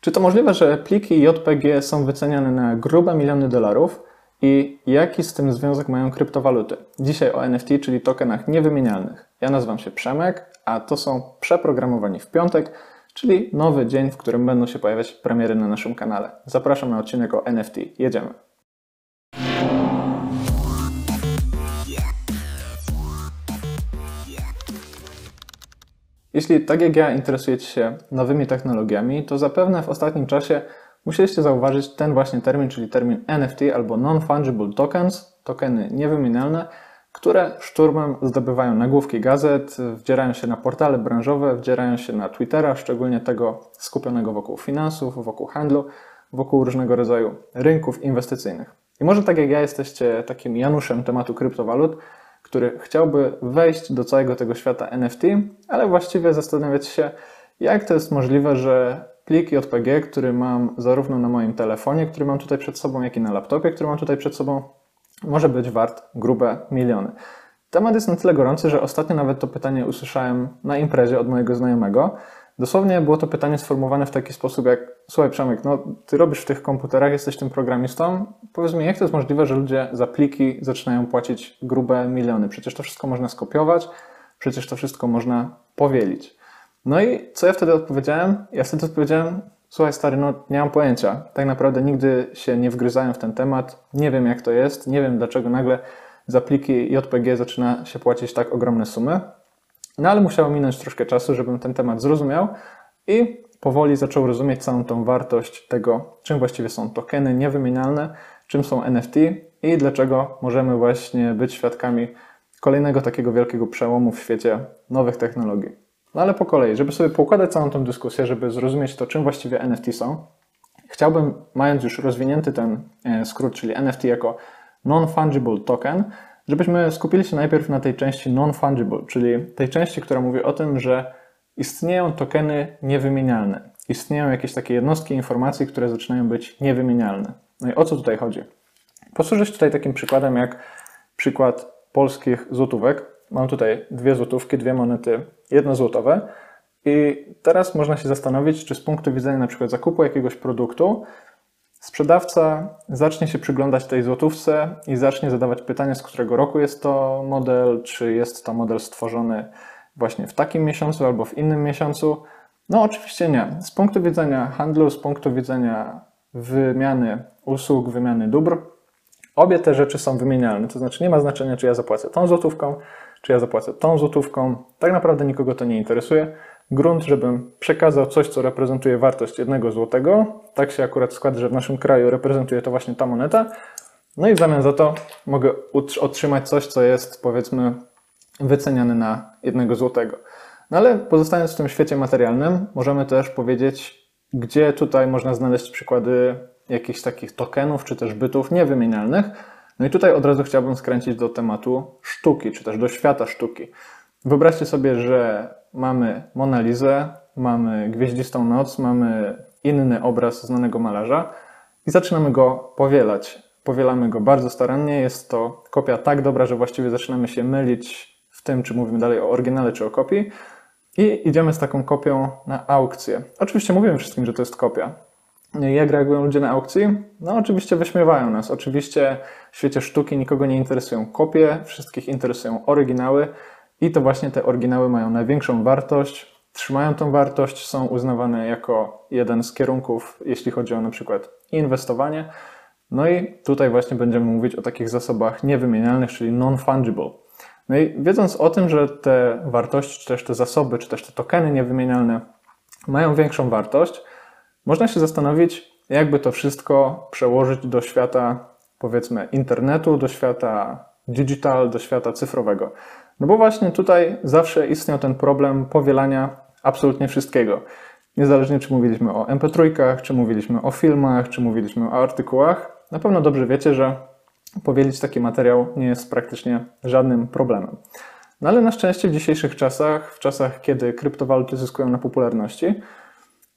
Czy to możliwe, że pliki JPG są wyceniane na grube miliony dolarów i jaki z tym związek mają kryptowaluty? Dzisiaj o NFT, czyli tokenach niewymienialnych. Ja nazywam się Przemek, a to są przeprogramowani w piątek, czyli nowy dzień, w którym będą się pojawiać premiery na naszym kanale. Zapraszam na odcinek o NFT. Jedziemy. Jeśli tak jak ja interesujecie się nowymi technologiami, to zapewne w ostatnim czasie musieliście zauważyć ten właśnie termin, czyli termin NFT albo Non-Fungible Tokens, tokeny niewymienialne, które szturmem zdobywają nagłówki gazet, wdzierają się na portale branżowe, wdzierają się na Twittera, szczególnie tego skupionego wokół finansów, wokół handlu, wokół różnego rodzaju rynków inwestycyjnych. I może tak jak ja jesteście takim Januszem tematu kryptowalut, który chciałby wejść do całego tego świata NFT, ale właściwie zastanawiać się, jak to jest możliwe, że plik JPG, który mam zarówno na moim telefonie, który mam tutaj przed sobą, jak i na laptopie, który mam tutaj przed sobą, może być wart grube miliony. Temat jest na tyle gorący, że ostatnio nawet to pytanie usłyszałem na imprezie od mojego znajomego. Dosłownie było to pytanie sformułowane w taki sposób jak Słuchaj Przemek, no ty robisz w tych komputerach, jesteś tym programistą, powiedz mi jak to jest możliwe, że ludzie za pliki zaczynają płacić grube miliony? Przecież to wszystko można skopiować, przecież to wszystko można powielić. No i co ja wtedy odpowiedziałem? Ja wtedy odpowiedziałem, słuchaj stary, no nie mam pojęcia. Tak naprawdę nigdy się nie wgryzałem w ten temat, nie wiem jak to jest, nie wiem dlaczego nagle za pliki JPG zaczyna się płacić tak ogromne sumy. No ale musiało minąć troszkę czasu, żebym ten temat zrozumiał i powoli zaczął rozumieć całą tą wartość tego, czym właściwie są tokeny niewymienialne, czym są NFT i dlaczego możemy właśnie być świadkami kolejnego takiego wielkiego przełomu w świecie nowych technologii. No ale po kolei, żeby sobie poukładać całą tą dyskusję, żeby zrozumieć to, czym właściwie NFT są, chciałbym, mając już rozwinięty ten e, skrót, czyli NFT jako Non-Fungible Token, żebyśmy skupili się najpierw na tej części non-fungible, czyli tej części, która mówi o tym, że istnieją tokeny niewymienialne. Istnieją jakieś takie jednostki informacji, które zaczynają być niewymienialne. No i o co tutaj chodzi? Posłużę się tutaj takim przykładem jak przykład polskich złotówek. Mam tutaj dwie złotówki, dwie monety jednozłotowe. I teraz można się zastanowić, czy z punktu widzenia na przykład zakupu jakiegoś produktu Sprzedawca zacznie się przyglądać tej złotówce i zacznie zadawać pytanie, z którego roku jest to model, czy jest to model stworzony właśnie w takim miesiącu albo w innym miesiącu. No, oczywiście nie. Z punktu widzenia handlu, z punktu widzenia wymiany usług, wymiany dóbr, obie te rzeczy są wymienialne. To znaczy, nie ma znaczenia, czy ja zapłacę tą złotówką, czy ja zapłacę tą złotówką. Tak naprawdę nikogo to nie interesuje grunt, żebym przekazał coś, co reprezentuje wartość jednego złotego. Tak się akurat składa, że w naszym kraju reprezentuje to właśnie ta moneta. No i w zamian za to mogę otrzymać coś, co jest powiedzmy wyceniane na jednego złotego. No ale pozostając w tym świecie materialnym, możemy też powiedzieć, gdzie tutaj można znaleźć przykłady jakichś takich tokenów czy też bytów niewymienialnych. No i tutaj od razu chciałbym skręcić do tematu sztuki, czy też do świata sztuki. Wyobraźcie sobie, że mamy Monalizę, mamy Gwieździstą Noc, mamy inny obraz znanego malarza i zaczynamy go powielać. Powielamy go bardzo starannie, jest to kopia tak dobra, że właściwie zaczynamy się mylić w tym, czy mówimy dalej o oryginale, czy o kopii i idziemy z taką kopią na aukcję. Oczywiście mówimy wszystkim, że to jest kopia. Jak reagują ludzie na aukcji? No oczywiście wyśmiewają nas. Oczywiście w świecie sztuki nikogo nie interesują kopie, wszystkich interesują oryginały, i to właśnie te oryginały mają największą wartość, trzymają tą wartość, są uznawane jako jeden z kierunków, jeśli chodzi o na przykład inwestowanie. No i tutaj właśnie będziemy mówić o takich zasobach niewymienialnych, czyli non-fungible. No i wiedząc o tym, że te wartości, czy też te zasoby, czy też te tokeny niewymienialne mają większą wartość, można się zastanowić, jakby to wszystko przełożyć do świata, powiedzmy, internetu, do świata digital, do świata cyfrowego. No bo właśnie tutaj zawsze istniał ten problem powielania absolutnie wszystkiego. Niezależnie czy mówiliśmy o MP3, czy mówiliśmy o filmach, czy mówiliśmy o artykułach, na pewno dobrze wiecie, że powielić taki materiał nie jest praktycznie żadnym problemem. No ale na szczęście w dzisiejszych czasach, w czasach kiedy kryptowaluty zyskują na popularności,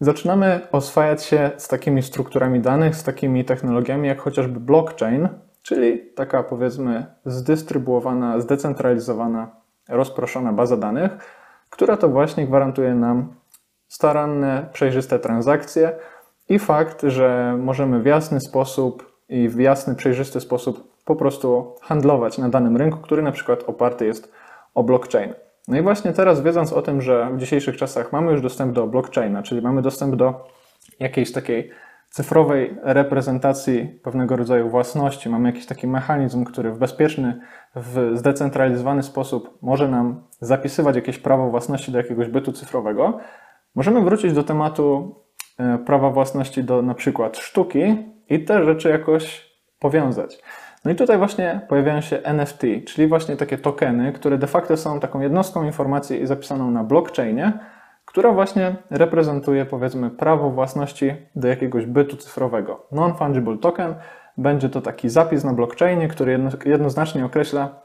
zaczynamy oswajać się z takimi strukturami danych, z takimi technologiami jak chociażby blockchain, czyli taka powiedzmy zdystrybuowana, zdecentralizowana, rozproszona baza danych, która to właśnie gwarantuje nam staranne, przejrzyste transakcje i fakt, że możemy w jasny sposób i w jasny, przejrzysty sposób po prostu handlować na danym rynku, który na przykład oparty jest o blockchain. No i właśnie teraz, wiedząc o tym, że w dzisiejszych czasach mamy już dostęp do blockchaina, czyli mamy dostęp do jakiejś takiej cyfrowej reprezentacji pewnego rodzaju własności, mamy jakiś taki mechanizm, który w bezpieczny, w zdecentralizowany sposób może nam zapisywać jakieś prawo własności do jakiegoś bytu cyfrowego, możemy wrócić do tematu e, prawa własności do na przykład sztuki i te rzeczy jakoś powiązać. No i tutaj właśnie pojawiają się NFT, czyli właśnie takie tokeny, które de facto są taką jednostką informacji zapisaną na blockchainie, która właśnie reprezentuje powiedzmy prawo własności do jakiegoś bytu cyfrowego. Non-fungible token będzie to taki zapis na blockchainie, który jedno, jednoznacznie określa,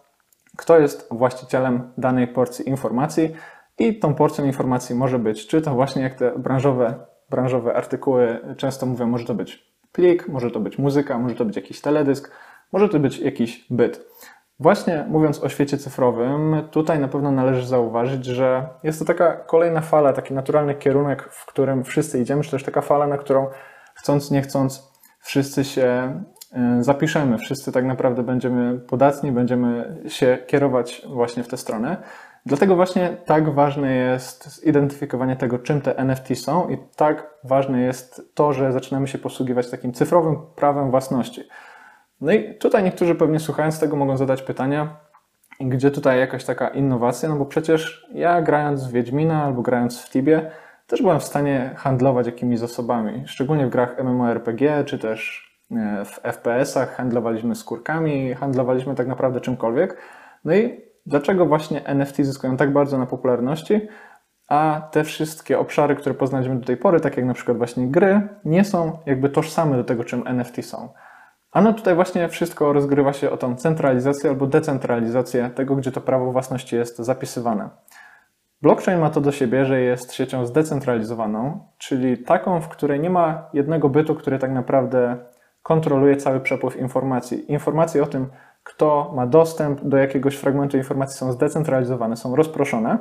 kto jest właścicielem danej porcji informacji i tą porcją informacji może być, czy to właśnie jak te branżowe, branżowe artykuły często mówią, może to być plik, może to być muzyka, może to być jakiś teledysk, może to być jakiś byt. Właśnie mówiąc o świecie cyfrowym, tutaj na pewno należy zauważyć, że jest to taka kolejna fala, taki naturalny kierunek, w którym wszyscy idziemy, czy też taka fala, na którą chcąc, nie chcąc, wszyscy się y, zapiszemy, wszyscy tak naprawdę będziemy podatni, będziemy się kierować właśnie w tę stronę. Dlatego właśnie tak ważne jest zidentyfikowanie tego, czym te NFT są i tak ważne jest to, że zaczynamy się posługiwać takim cyfrowym prawem własności. No i tutaj niektórzy pewnie słuchając tego mogą zadać pytania, gdzie tutaj jakaś taka innowacja, no bo przecież ja grając w Wiedźmina albo grając w Tibie też byłem w stanie handlować jakimiś zasobami, szczególnie w grach MMORPG czy też e, w FPS-ach handlowaliśmy skórkami, handlowaliśmy tak naprawdę czymkolwiek. No i dlaczego właśnie NFT zyskują tak bardzo na popularności, a te wszystkie obszary, które poznaliśmy do tej pory, tak jak na przykład właśnie gry, nie są jakby tożsame do tego, czym NFT są. Ano tutaj właśnie wszystko rozgrywa się o tą centralizację albo decentralizację tego, gdzie to prawo własności jest zapisywane. Blockchain ma to do siebie, że jest siecią zdecentralizowaną, czyli taką, w której nie ma jednego bytu, który tak naprawdę kontroluje cały przepływ informacji. Informacje o tym, kto ma dostęp do jakiegoś fragmentu informacji są zdecentralizowane, są rozproszone,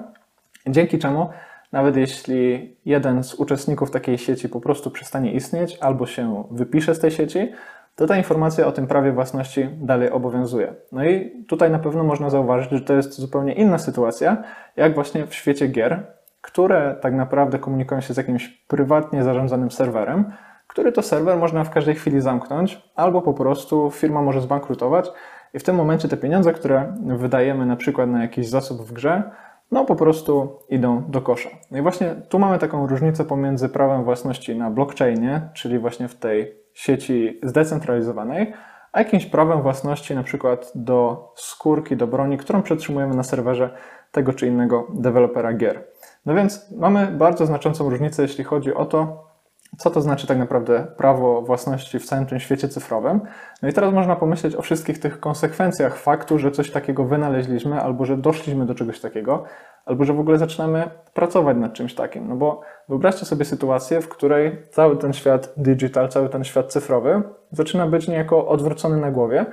dzięki czemu nawet jeśli jeden z uczestników takiej sieci po prostu przestanie istnieć albo się wypisze z tej sieci, to ta informacja o tym prawie własności dalej obowiązuje. No i tutaj na pewno można zauważyć, że to jest zupełnie inna sytuacja, jak właśnie w świecie gier, które tak naprawdę komunikują się z jakimś prywatnie zarządzanym serwerem, który to serwer można w każdej chwili zamknąć, albo po prostu firma może zbankrutować i w tym momencie te pieniądze, które wydajemy na przykład na jakiś zasób w grze, no po prostu idą do kosza. No i właśnie tu mamy taką różnicę pomiędzy prawem własności na blockchainie, czyli właśnie w tej sieci zdecentralizowanej, a jakimś prawem własności na przykład do skórki, do broni, którą przetrzymujemy na serwerze tego czy innego dewelopera gier. No więc mamy bardzo znaczącą różnicę, jeśli chodzi o to, co to znaczy tak naprawdę prawo własności w całym tym świecie cyfrowym. No i teraz można pomyśleć o wszystkich tych konsekwencjach faktu, że coś takiego wynaleźliśmy, albo że doszliśmy do czegoś takiego, albo że w ogóle zaczynamy pracować nad czymś takim. No bo wyobraźcie sobie sytuację, w której cały ten świat digital, cały ten świat cyfrowy zaczyna być niejako odwrócony na głowie.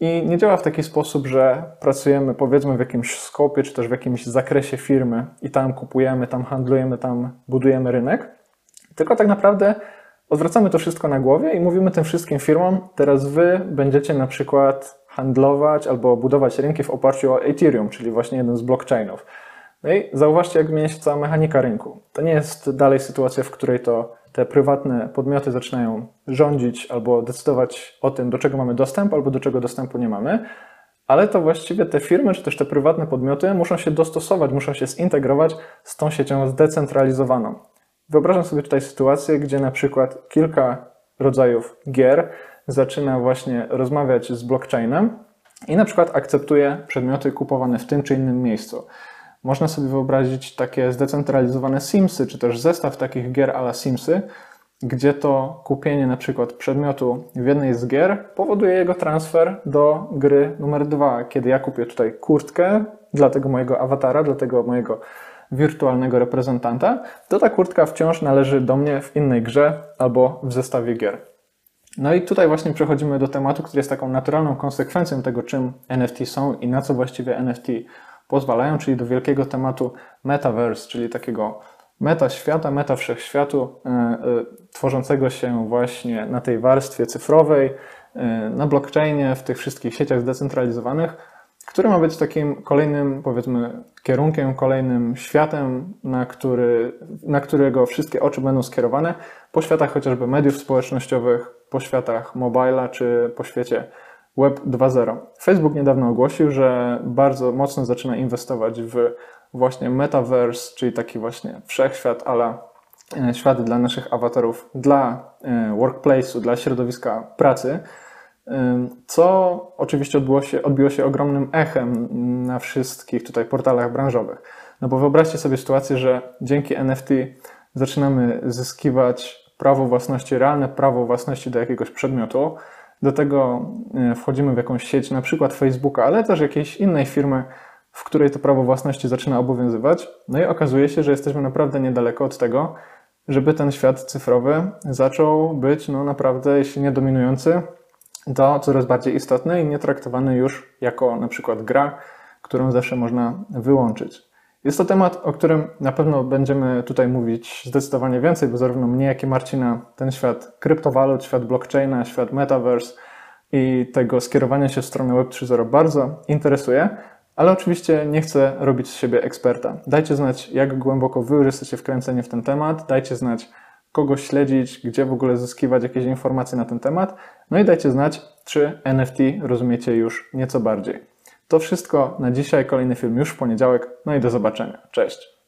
I nie działa w taki sposób, że pracujemy powiedzmy w jakimś skopie, czy też w jakimś zakresie firmy i tam kupujemy, tam handlujemy, tam budujemy rynek, tylko tak naprawdę odwracamy to wszystko na głowie i mówimy tym wszystkim firmom, teraz wy będziecie na przykład handlować albo budować rynki w oparciu o Ethereum, czyli właśnie jeden z blockchainów. No i zauważcie, jak zmienia się cała mechanika rynku. To nie jest dalej sytuacja, w której to te prywatne podmioty zaczynają rządzić albo decydować o tym, do czego mamy dostęp, albo do czego dostępu nie mamy, ale to właściwie te firmy, czy też te prywatne podmioty muszą się dostosować, muszą się zintegrować z tą siecią zdecentralizowaną. Wyobrażam sobie tutaj sytuację, gdzie na przykład kilka rodzajów gier zaczyna właśnie rozmawiać z blockchainem i na przykład akceptuje przedmioty kupowane w tym czy innym miejscu. Można sobie wyobrazić takie zdecentralizowane Simsy, czy też zestaw takich gier ala Simsy, gdzie to kupienie na przykład przedmiotu w jednej z gier powoduje jego transfer do gry numer dwa. Kiedy ja kupię tutaj kurtkę dla tego mojego awatara, dla tego mojego wirtualnego reprezentanta, to ta kurtka wciąż należy do mnie w innej grze albo w zestawie gier. No i tutaj właśnie przechodzimy do tematu, który jest taką naturalną konsekwencją tego, czym NFT są i na co właściwie NFT pozwalają, czyli do wielkiego tematu metaverse, czyli takiego meta świata, meta wszechświatu, e, e, tworzącego się właśnie na tej warstwie cyfrowej, e, na blockchainie, w tych wszystkich sieciach zdecentralizowanych, który ma być takim kolejnym, powiedzmy, kierunkiem, kolejnym światem, na, który, na którego wszystkie oczy będą skierowane, po światach chociażby mediów społecznościowych, po światach mobila czy po świecie Web 2.0. Facebook niedawno ogłosił, że bardzo mocno zaczyna inwestować w właśnie metaverse, czyli taki właśnie wszechświat, ale świat dla naszych awatarów, dla e, workplace'u, dla środowiska pracy, co oczywiście odbiło się, odbiło się ogromnym echem na wszystkich tutaj portalach branżowych. No bo wyobraźcie sobie sytuację, że dzięki NFT zaczynamy zyskiwać prawo własności, realne prawo własności do jakiegoś przedmiotu. Do tego e, wchodzimy w jakąś sieć, na przykład Facebooka, ale też jakiejś innej firmy, w której to prawo własności zaczyna obowiązywać. No i okazuje się, że jesteśmy naprawdę niedaleko od tego, żeby ten świat cyfrowy zaczął być no naprawdę, jeśli nie dominujący, to coraz bardziej istotne i nie traktowany już jako na przykład gra, którą zawsze można wyłączyć. Jest to temat, o którym na pewno będziemy tutaj mówić zdecydowanie więcej, bo zarówno mnie, jak i Marcina ten świat kryptowalut, świat blockchaina, świat metaverse i tego skierowania się w stronę Web 3.0 bardzo interesuje, ale oczywiście nie chcę robić z siebie eksperta. Dajcie znać, jak głęboko wy jesteście wkręceni w ten temat, dajcie znać, kogo śledzić, gdzie w ogóle zyskiwać jakieś informacje na ten temat. No i dajcie znać, czy NFT rozumiecie już nieco bardziej. To wszystko na dzisiaj. Kolejny film już w poniedziałek. No i do zobaczenia. Cześć.